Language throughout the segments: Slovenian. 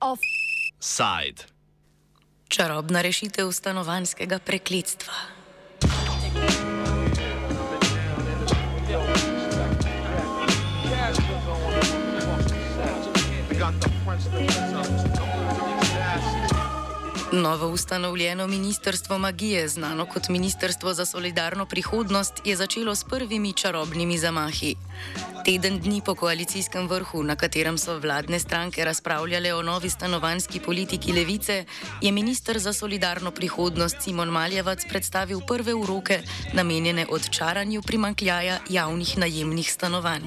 Offside. Čarobna rešitev stanovanskega prekletstva. Novo ustanovljeno ministrstvo magije, znano kot Ministrstvo za solidarno prihodnost, je začelo s prvimi čarobnimi zamahi. Teden dni po koalicijskem vrhu, na katerem so vladne stranke razpravljale o novi stanovanski politiki levice, je ministr za solidarno prihodnost Simon Maljevac predstavil prve uroke, namenjene odčaranju primankljaja javnih najemnih stanovanj.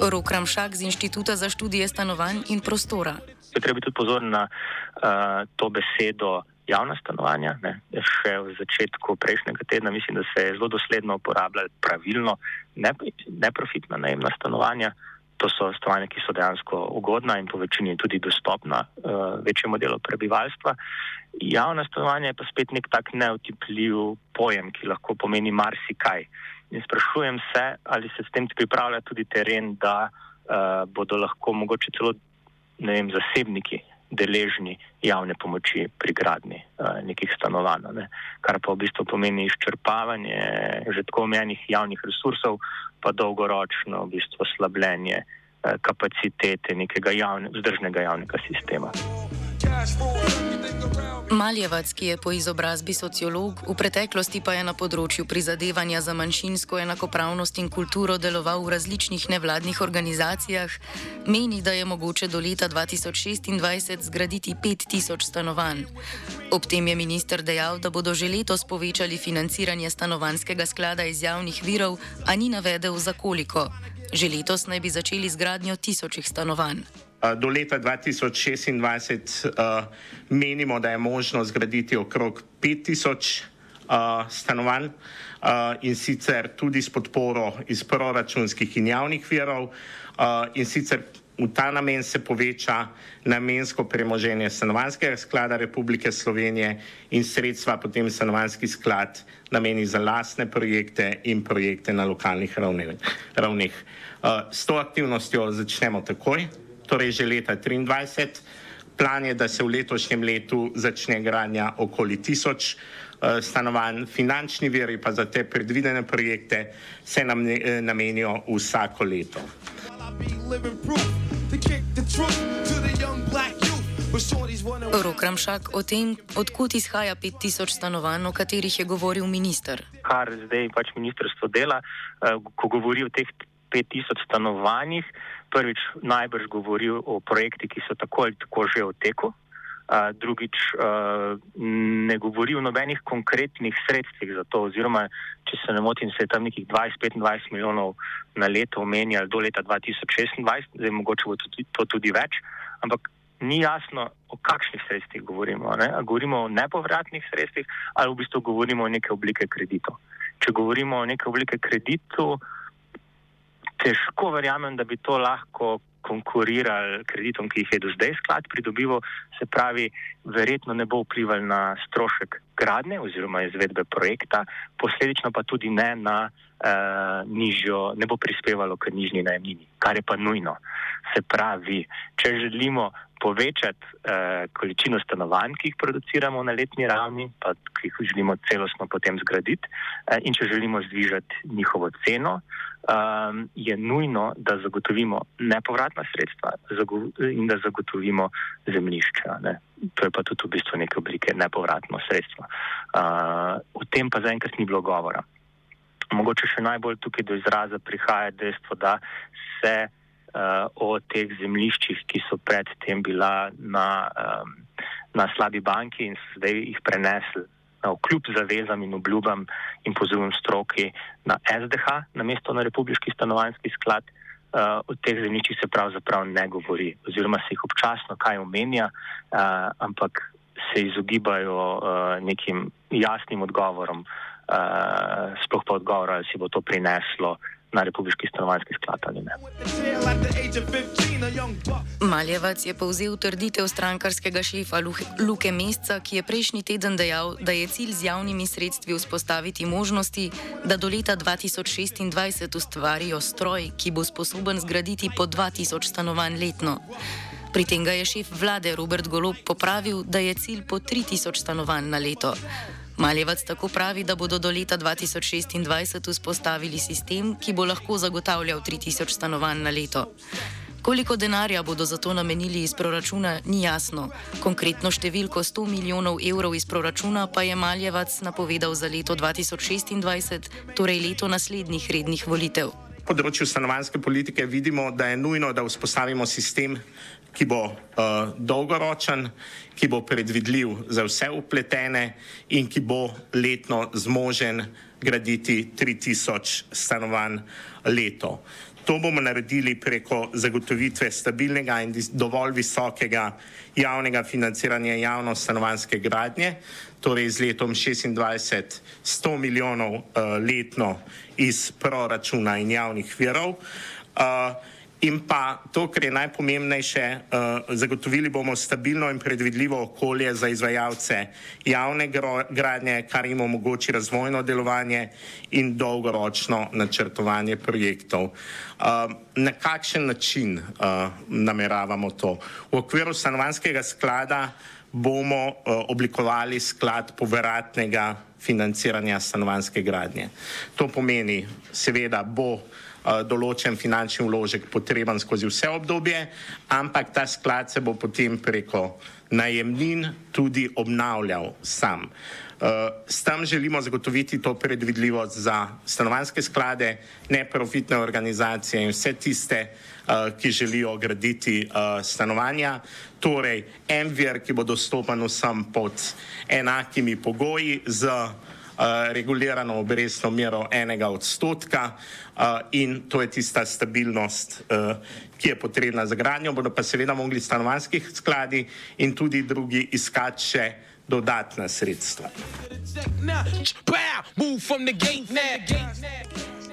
Rok Ramšak z Inštituta za študije stanovanj in prostora. Treba biti tudi pozoren na uh, to besedo javna stanovanja. Ne. Še v začetku prejšnjega tedna mislim, da se je zelo dosledno uporabljalo pravilno neprofitna najemna stanovanja. To so stanovanja, ki so dejansko ugodna in po večini tudi dostopna uh, večjemu delu prebivalstva. Javna stanovanja je pa spet nek tak neotipljiv pojem, ki lahko pomeni marsikaj. In sprašujem se, ali se s tem pripravlja tudi teren, da uh, bodo lahko mogoče celo vem, zasebniki deležni javne pomoči pri gradni uh, nekih stanovanj, ne? kar pa v bistvu pomeni izčrpavanje že tako omenjenih javnih resursov, pa dolgoročno v bistvu slabljenje uh, kapacitete nekega javne, vzdržnega javnega sistema. Maljevac, ki je po izobrazbi sociolog, v preteklosti pa je na področju prizadevanja za manjšinsko enakopravnost in kulturo deloval v različnih nevladnih organizacijah, meni, da je mogoče do leta 2026 zgraditi 5000 stanovanj. Ob tem je minister dejal, da bodo že letos povečali financiranje stanovanskega sklada iz javnih virov, a ni navedel za koliko. Že letos naj bi začeli z gradnjo tisočih stanovanj. Do leta 2026 uh, menimo, da je možno zgraditi okrog 5000 uh, stanovanj in sicer tudi s podporo iz proračunskih in javnih virov in sicer v ta namen se poveča namensko premoženje stanovanskega sklada Republike Slovenije in sredstva potem stanovanski sklad nameni za lastne projekte in projekte na lokalnih ravneh. S to aktivnostjo začnemo takoj torej že leta 2023. Plan je, da se v letošnjem letu začne gradnja okoli tisoč uh, stanovanj, finančni viri pa za te predvidene projekte se nam ne, eh, namenijo vsako leto. Rok Ramšak o tem, odkud izhaja 5000 stanovanj, o katerih je govoril minister. Kar zdaj pač ministrstvo dela, uh, ko govori o teh 5000 stanovanjih, prvič najbrž govoril o projektih, ki so tako ali tako že v teku, uh, drugič uh, ne govori o nobenih konkretnih sredstvih za to, oziroma če se ne motim, se je tam nekih 20-25 milijonov na leto omenjali do leta 2026, zdaj mogoče bo tudi, to tudi več, ampak ni jasno, o kakšnih sredstvih govorimo. Ne? Govorimo o nepovratnih sredstvih ali v bistvu govorimo o neke oblike kreditov. Če govorimo o neke oblike kreditov, težko verjamem, da bi to lahko konkurirali kreditom, ki jih je do zdaj sklad pridobival, se pravi, verjetno ne bo vplival na strošek gradne oziroma izvedbe projekta, posledično pa tudi ne na uh, nižjo, ne bo prispevalo k nižji najemnini, kar je pa nujno. Se pravi, če želimo povečati uh, količino stanovanj, ki jih produciramo na letni ravni, pa ki jih želimo celostno potem zgraditi, uh, in če želimo zvižati njihovo ceno, um, je nujno, da zagotovimo nepovratna sredstva in da zagotovimo zemljišča. Ne. To je pa tudi v bistvu neke oblike nepovratno sredstvo. Uh, o tem pa zaenkrat ni bilo govora. Mogoče še najbolj tukaj do izraza prihaja dejstvo, da se uh, o teh zemljiščih, ki so predtem bila na, um, na slabi banki in so zdaj jih prenesli kljub zavezam in obljubam in pozivom stroki na SDH, na mesto na Republiki stanovanjski sklad, uh, o teh zemljiščih se pravzaprav ne govori, oziroma se jih občasno kaj omenja, uh, ampak se izogibajo uh, nekim jasnim odgovorom, uh, sploh pa odgovor, ali si bo to prineslo na republiški stanovanjski sklad ali ne. Maljevac je povzel trditev strankarskega šefa Luke Mesca, ki je prejšnji teden dejal, da je cilj z javnimi sredstvi vzpostaviti možnosti, da do leta 2026 ustvarijo stroj, ki bo sposoben zgraditi po 2000 stanovanj letno. Pri tem ga je šef vlade Robert Golob popravil, da je cilj po 3000 stanovanj na leto. Maljevac tako pravi, da bodo do leta 2026 vzpostavili sistem, ki bo lahko zagotavljal 3000 stanovanj na leto. Koliko denarja bodo za to namenili iz proračuna, ni jasno. Konkretno številko 100 milijonov evrov iz proračuna pa je Maljevac napovedal za leto 2026, torej leto naslednjih rednih volitev. Na področju stanovanske politike vidimo, da je nujno, da vzpostavimo sistem, ki bo uh, dolgoročen, ki bo predvidljiv za vse upletene in ki bo letno zmožen graditi 3000 stanovanj leto. To bomo naredili preko zagotovitve stabilnega in dovolj visokega javnega financiranja javno stanovanske gradnje, torej z letom 26 100 milijonov uh, letno iz proračuna in javnih virov. Uh, In pa to, kar je najpomembnejše, uh, zagotovili bomo stabilno in predvidljivo okolje za izvajalce javne gradnje, kar jim omogoči razvojno delovanje in dolgoročno načrtovanje projektov. Uh, na kakšen način uh, nameravamo to? V okviru stanovanskega sklada bomo oblikovali sklad povratnega financiranja stanovanske gradnje. To pomeni, seveda, bo Eh, določen finančni vložek potreben skozi vse obdobje, ampak ta sklad se bo potem preko najemnin tudi obnavljal sam. Uh, s tem želimo zagotoviti to predvidljivost za stanovanske sklade, neprofitne organizacije in vse tiste, uh, ki želijo graditi stanovanja. Torej, en vir, ki bo dostopen vsem pod enakimi pogoji z Eh, regulirano obrestno mero enega odstotka uh, in to je tista stabilnost, uh, ki je potrebna za gradnjo. Bodo pa seveda mogli stanovanskih skladi in tudi drugi iskati še dodatna sredstva.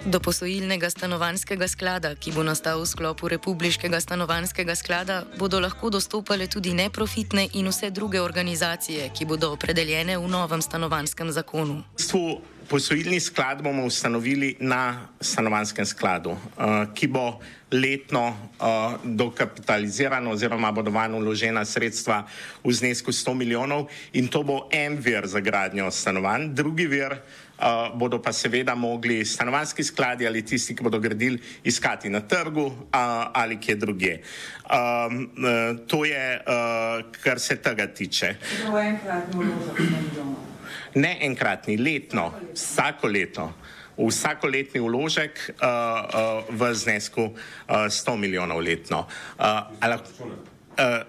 Do posojilnega stanovanskega sklada, ki bo nastal v sklopu Republiškega stanovanskega sklada, bodo lahko dostopale tudi neprofitne in vse druge organizacije, ki bodo opredeljene v novem stanovanskem zakonu. Posojilni sklad bomo ustanovili na stanovanskem skladu, uh, ki bo letno uh, dokapitaliziran oziroma bodo vanj vložena sredstva v znesku 100 milijonov in to bo en vir za gradnjo stanovanj. Drugi vir uh, bodo pa seveda mogli stanovanski skladi ali tisti, ki bodo gradili, iskati na trgu uh, ali kje druge. Um, uh, to je, uh, kar se tega tiče. Ne enkratni, letno, vsako leto. Vsako letni vložek uh, uh, v znesku uh, 100 milijonov letno. Uh, ali, uh,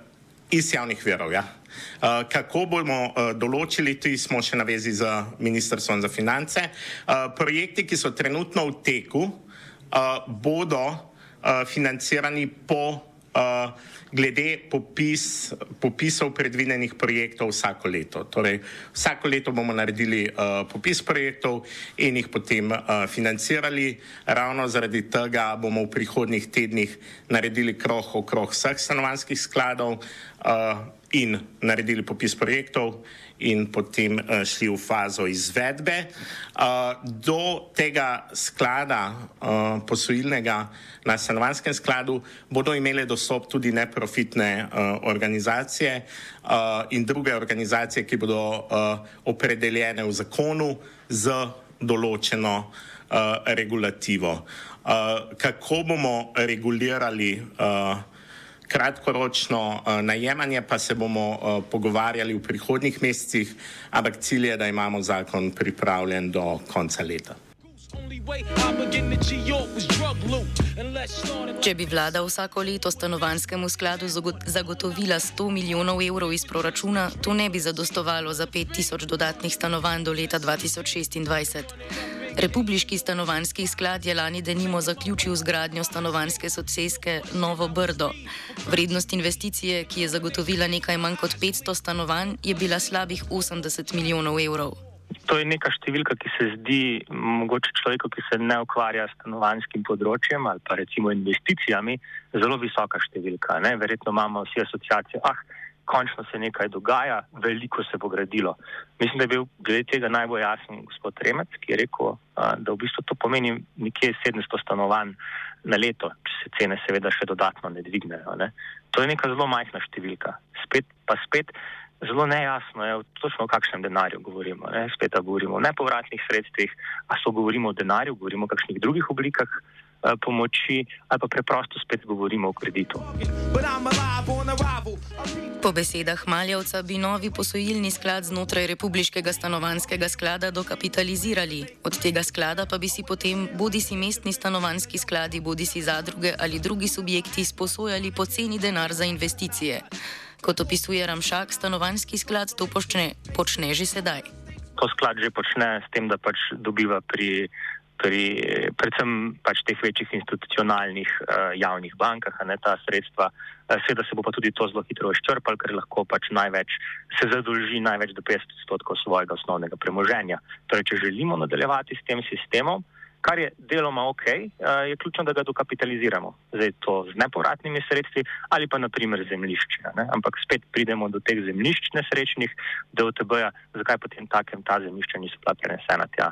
iz javnih verov, ja. Uh, kako bomo uh, določili, tu smo še na vezi z Ministrstvom za finance. Uh, projekti, ki so trenutno v teku, uh, bodo uh, financirani po uh, glede popis, popisov predvidenih projektov vsako leto. Torej, vsako leto bomo naredili uh, popis projektov in jih potem uh, financirali. Ravno zaradi tega bomo v prihodnih tednih naredili krok okrog vseh stanovanskih skladov. In naredili popis projektov in potem uh, šli v fazo izvedbe. Uh, do tega sklada uh, posojilnega na stanovanskem skladu bodo imele dostop tudi neprofitne organizacije in druge organizacije, ki bodo opredeljene v zakonu z določeno regulativo. Kako bomo regulirali kratkoročno uh, najemanje, pa se bomo uh, pogovarjali v prihodnih mesecih, ampak cilj je, da imamo zakon pripravljen do konca leta. Če bi vlada vsako leto stanovanskemu skladu zagotovila 100 milijonov evrov iz proračuna, to ne bi zadostovalo za 5000 dodatnih stanovanj do leta 2026. Republiški stanovanski sklad je lani denimo zaključil zgradnjo stanovanske soceske Novo Brdo. Vrednost investicije, ki je zagotovila nekaj manj kot 500 stanovanj, je bila slabih 80 milijonov evrov. to je neka številka, ki se zdi mogoče človeku, ki se ne ukvarja s stanovanskim področjem ali pa recimo investicijami, zelo visoka številka. Ne? Verjetno imamo vsi asociacije, ah, končno se nekaj dogaja, veliko se bo gradilo. Mislim, da je bil glede tega najbolj jasen gospod Remec, ki je rekel, da v bistvu to pomeni nekje 700 stanovanj na leto, če se cene seveda še dodatno ne dvignejo. Ne? To je neka zelo majhna številka. Spet, pa spet zelo nejasno je, točno o kakšnem denarju govorimo. Ne? Spet govorimo o nepovratnih sredstvih, a so govorimo o denarju, govorimo o kakšnih drugih oblikah pomoči, ali pa preprosto spet govorimo o kreditu. Po besedah Maljavca bi novi posojilni sklad znotraj Republiškega stanovanskega sklada dokapitalizirali. Od tega sklada pa bi si potem bodi si mestni stanovanski skladi, bodi si zadruge ali drugi subjekti sposojali poceni denar za investicije. Kot opisuje Ramšak, stanovanski sklad to počne, počne že sedaj. To sklad že počne s tem, da pač dobiva pri, pri predvsem pač teh večjih institucionalnih uh, javnih bankah ne, ta sredstva. Uh, Seveda se bo pa tudi to zelo hitro izčrpalo, ker lahko pač največ se zadolži največ do 50 odstotkov svojega osnovnega premoženja. Torej, če želimo nadaljevati s tem sistemom, kar je deloma ok, eh, je ključno, da ga dokapitaliziramo. Zdaj to z nepovratnimi sredstvi ali pa naprimer zemljišče. Ampak spet pridemo do teh zemljišč nesrečnih, do OTB-ja, zakaj potem takem ta zemljišča niso bila prenesena tja.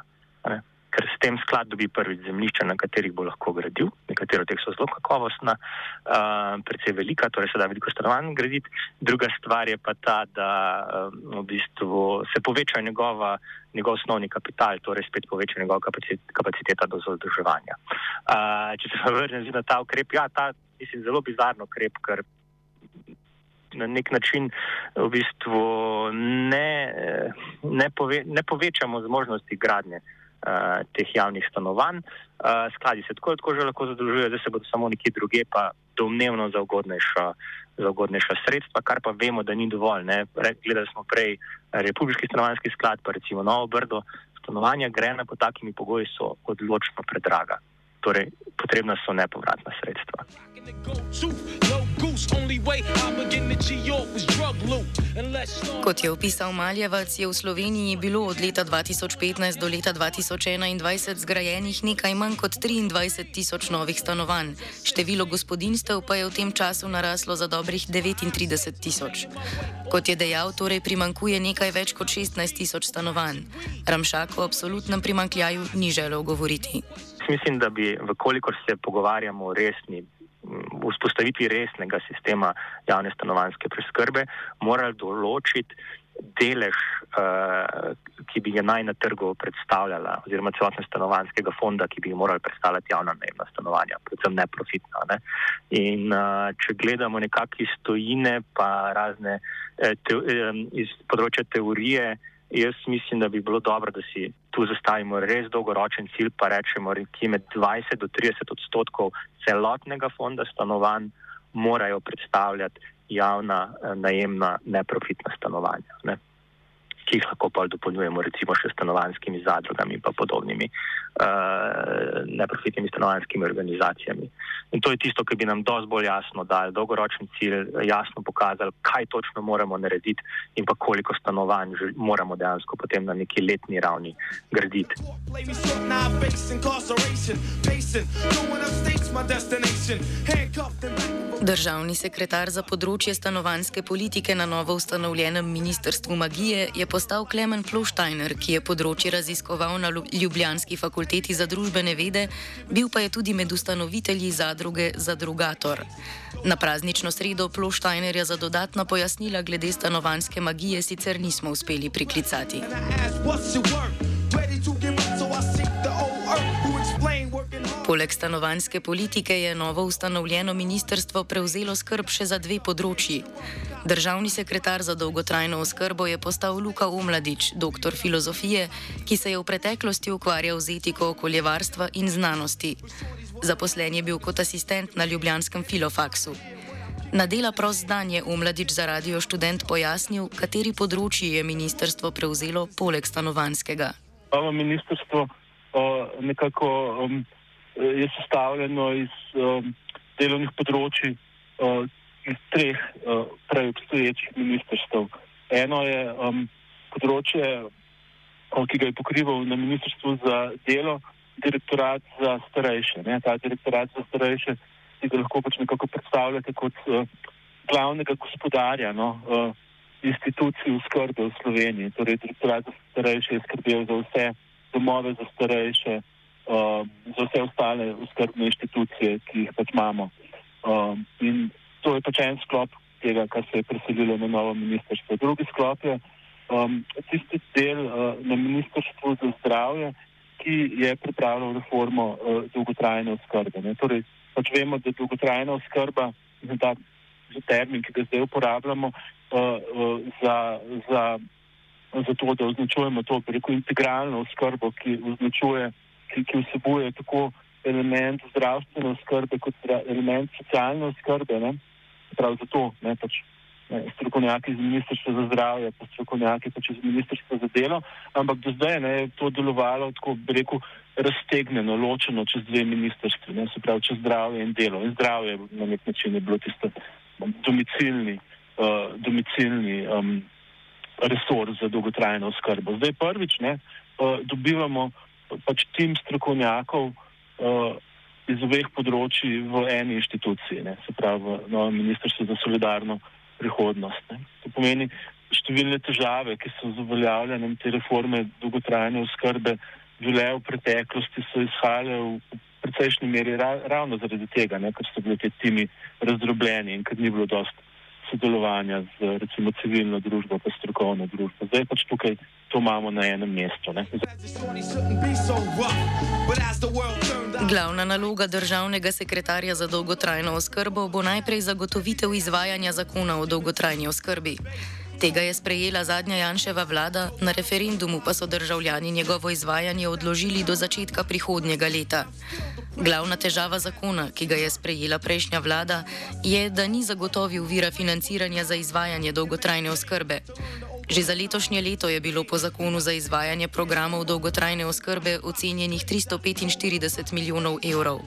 Ker s tem sklad dobi prvič zemljišča, na katerih bo lahko gradil. Nekatero od teh so zelo kakovostna, uh, predvsej velika, torej se da veliko stanovanj graditi. Druga stvar je pa ta, da uh, v bistvu se poveča njegova, njegov osnovni kapital, torej spet poveča njegova kapacit, kapaciteta do zadrževanja. Uh, če se vrnem na ta ukrep, ja, ta je zelo bizarno ukrep, ker. Na nek način v bistvu ne, ne, pove, ne povečamo zmožnosti gradnje uh, uh, teh javnih stanovanj. Uh, skladi se tako, tako že lahko zadolžujejo, da se bodo samo nekje druge, pa domnevno za ugodnejša, za ugodnejša sredstva, kar pa vemo, da ni dovolj. Ne. Gledali smo prej Republiki stanovanski sklad, pa recimo Novo Brdo. Stanovanja grena pod takimi pogoji so odločno predraga. Torej, potrebna so nepovratna sredstva. Kot je opisal Maljevac, je v Sloveniji bilo od leta 2015 do leta 2021 zgrajenih nekaj manj kot 23 tisoč novih stanovanj, število gospodinstev pa je v tem času naraslo za dobrih 39 tisoč. Kot je dejal, torej primankuje nekaj več kot 16 tisoč stanovanj. Ramšak o absolutnem primankljaju ni želel govoriti. Mislim, da bi, vkolikor se pogovarjamo o resni vzpostavitvi resnega sistema javne stanovanske preskrbe, morali določiti delež, uh, ki bi ga naj na trgu predstavljala, oziroma celotnega stanovanskega fonda, ki bi ga morali predstavljati javna najemna stanovanja, predvsem neprofitna. Ne? In uh, če gledamo nekakšne stojine, pa razne eh, te, eh, iz področja teorije, jaz mislim, da bi bilo dobro, da si tu zastavimo res dolgoročen cilj, pa rečemo, da med 20 do 30 odstotkov celotnega fonda stanovanj morajo predstavljati javna eh, najemna neprofitna stanovanja. Ne ki jih lahko pa dopolnjujemo recimo še stanovanskimi zadrugami in podobnimi uh, neprofitnimi stanovanskimi organizacijami. In to je tisto, ki bi nam dosti bolj jasno dal dolgoročni cilj, jasno pokazal, kaj točno moramo narediti in pa koliko stanovanj moramo dejansko potem na neki letni ravni graditi. Državni sekretar za področje stanovanske politike na novo ustanovljenem ministrstvu magije je postal Klemen Ploštajner, ki je področje raziskoval na Ljubljanski fakulteti za družbene vede, bil pa je tudi med ustanovitelji zadruge Zadrugator. Na praznično sredo Ploštajnerja za dodatna pojasnila glede stanovanske magije sicer nismo uspeli priklicati. Poleg stanovanske politike je novo ustanovljeno ministrstvo prevzelo skrb še za dve področji. Državni sekretar za dolgotrajno oskrbo je postal Luka Umladič, doktor filozofije, ki se je v preteklosti ukvarjal z etiko okoljevarstva in znanosti. Zaposlen je bil kot asistent na Ljubljanskem filofaksu. Na dela prost dan je Umladič za radio študent pojasnil, kateri področji je ministrstvo prevzelo poleg stanovanskega. Ministrstvo uh, nekako um, je sestavljeno iz um, delovnih področji. Uh, iz treh uh, prej obstoječih ministrstv. Eno je um, področje ki ga je pokrival na Ministrstvu za delo, direktorat za starejše. Ne? Ta direktorat za starejše si ga lahko pač nekako predstavljate kot uh, glavnega gospodarja no? uh, institucij v skrbi v Sloveniji. Torej, direktorat za starejše je skrbel za vse domove za starejše, uh, za vse ostale skrbne institucije, ki jih pač imamo. Uh, in to je pač en sklop tega, kar se je preselilo na novo ministrstvo. Drugi sklop je um, tisti del uh, na ministrstvu za zdravje, ki je pripravljal reformo uh, dolgotrajne oskrbe. Ne. Torej, pač vemo, da dolgotrajna oskrba, ta termin, ki ga zdaj uporabljamo, uh, uh, za, za, za to, da označujemo to preko integralno oskrbo, ki, označuje, ki, ki vsebuje tako element zdravstvene oskrbe kot element socialne oskrbe. Ne prav zato ne, pač, ne, strokovnjaki iz Ministrstva za zdravje, pa strokovnjaki pač iz Ministrstva za delo, ampak do zdaj ne, je to delovalo tako, bi rekel, raztegnjeno, ločeno čez dve ministrstvi, ne, se pravi čez zdravje in delo. In zdravje na nek način je bilo tisto domicilni, uh, domicilni um, resor za dolgotrajno oskrbo. Zdaj prvič ne, uh, dobivamo pač tim strokovnjakov, uh, iz obeh področji v eni inštituciji, ne, se pravi v novem ministrstvu za solidarno prihodnost. Ne. To pomeni številne težave, ki so z uveljavljanjem te reforme dolgotrajne oskrbe bile v preteklosti, so izhajale v precejšnji meri ra, ravno zaradi tega, ne, ker so bili ti timi razdrobljeni in ker ni bilo dost sodelovanja z recimo civilno družbo, pa strokovno družbo. Zdaj pač tukaj to imamo na enem mestu. Ne. Glavna naloga državnega sekretarja za dolgotrajno oskrbo bo najprej zagotovitev izvajanja zakona o dolgotrajni oskrbi. Tega je sprejela zadnja Janševa vlada, na referendumu pa so državljani njegovo izvajanje odložili do začetka prihodnjega leta. Glavna težava zakona, ki ga je sprejela prejšnja vlada, je, da ni zagotovil vira financiranja za izvajanje dolgotrajne oskrbe. Že za letošnje leto je bilo po zakonu za izvajanje programov dolgotrajne oskrbe ocenjenih 345 milijonov evrov.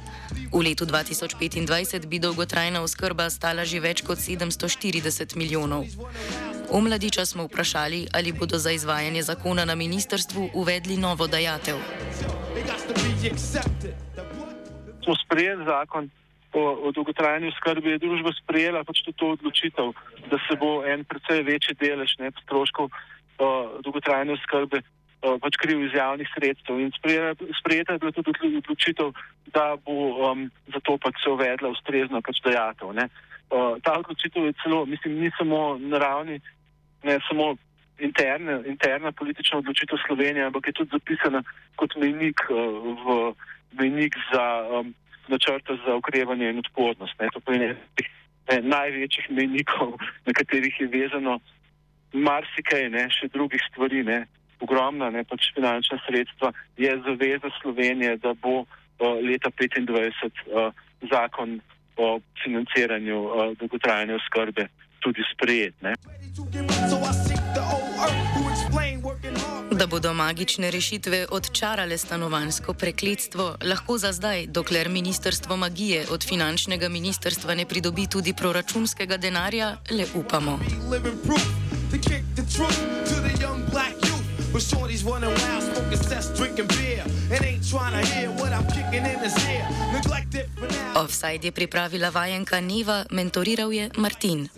V letu 2025 bi dolgotrajna oskrba stala že več kot 740 milijonov. O mladiča smo vprašali, ali bodo za izvajanje zakona na ministrstvu uvedli novo dajatev. Smo sprejeli zakon o, o dolgotrajni oskrbi, je družba sprejela pač to odločitev da se bo en precej večji delež ne, stroškov uh, dolgotrajne oskrbe uh, pač kriv iz javnih sredstev. In sprejeta je bila tudi odločitev, da bo um, zato pač se uvedla ustrezno pač dejatev. Uh, ta odločitev je celo, mislim, ni samo na ravni, ne samo interne, interna politična odločitev Slovenije, ampak je tudi zapisana kot mejnik, uh, v, mejnik za um, načrte za okrevanje in odpornost. Ne. To pomeni, ne, največjih mejnikov, na katerih je vezano marsikaj, ne, še drugih stvari, ne, ogromna ne, pač finančna sredstva, je zaveza Slovenije, da bo uh, leta 2025 uh, zakon o financiranju uh, dolgotrajne oskrbe tudi sprejet. Ne. Da bodo magične rešitve odčarale stanovansko prekletstvo, lahko za zdaj, dokler Ministrstvo magije od finančnega ministrstva ne pridobi tudi proračunskega denarja, le upamo. Offside je pripravila vajenka Neva, mentoriral je Martin.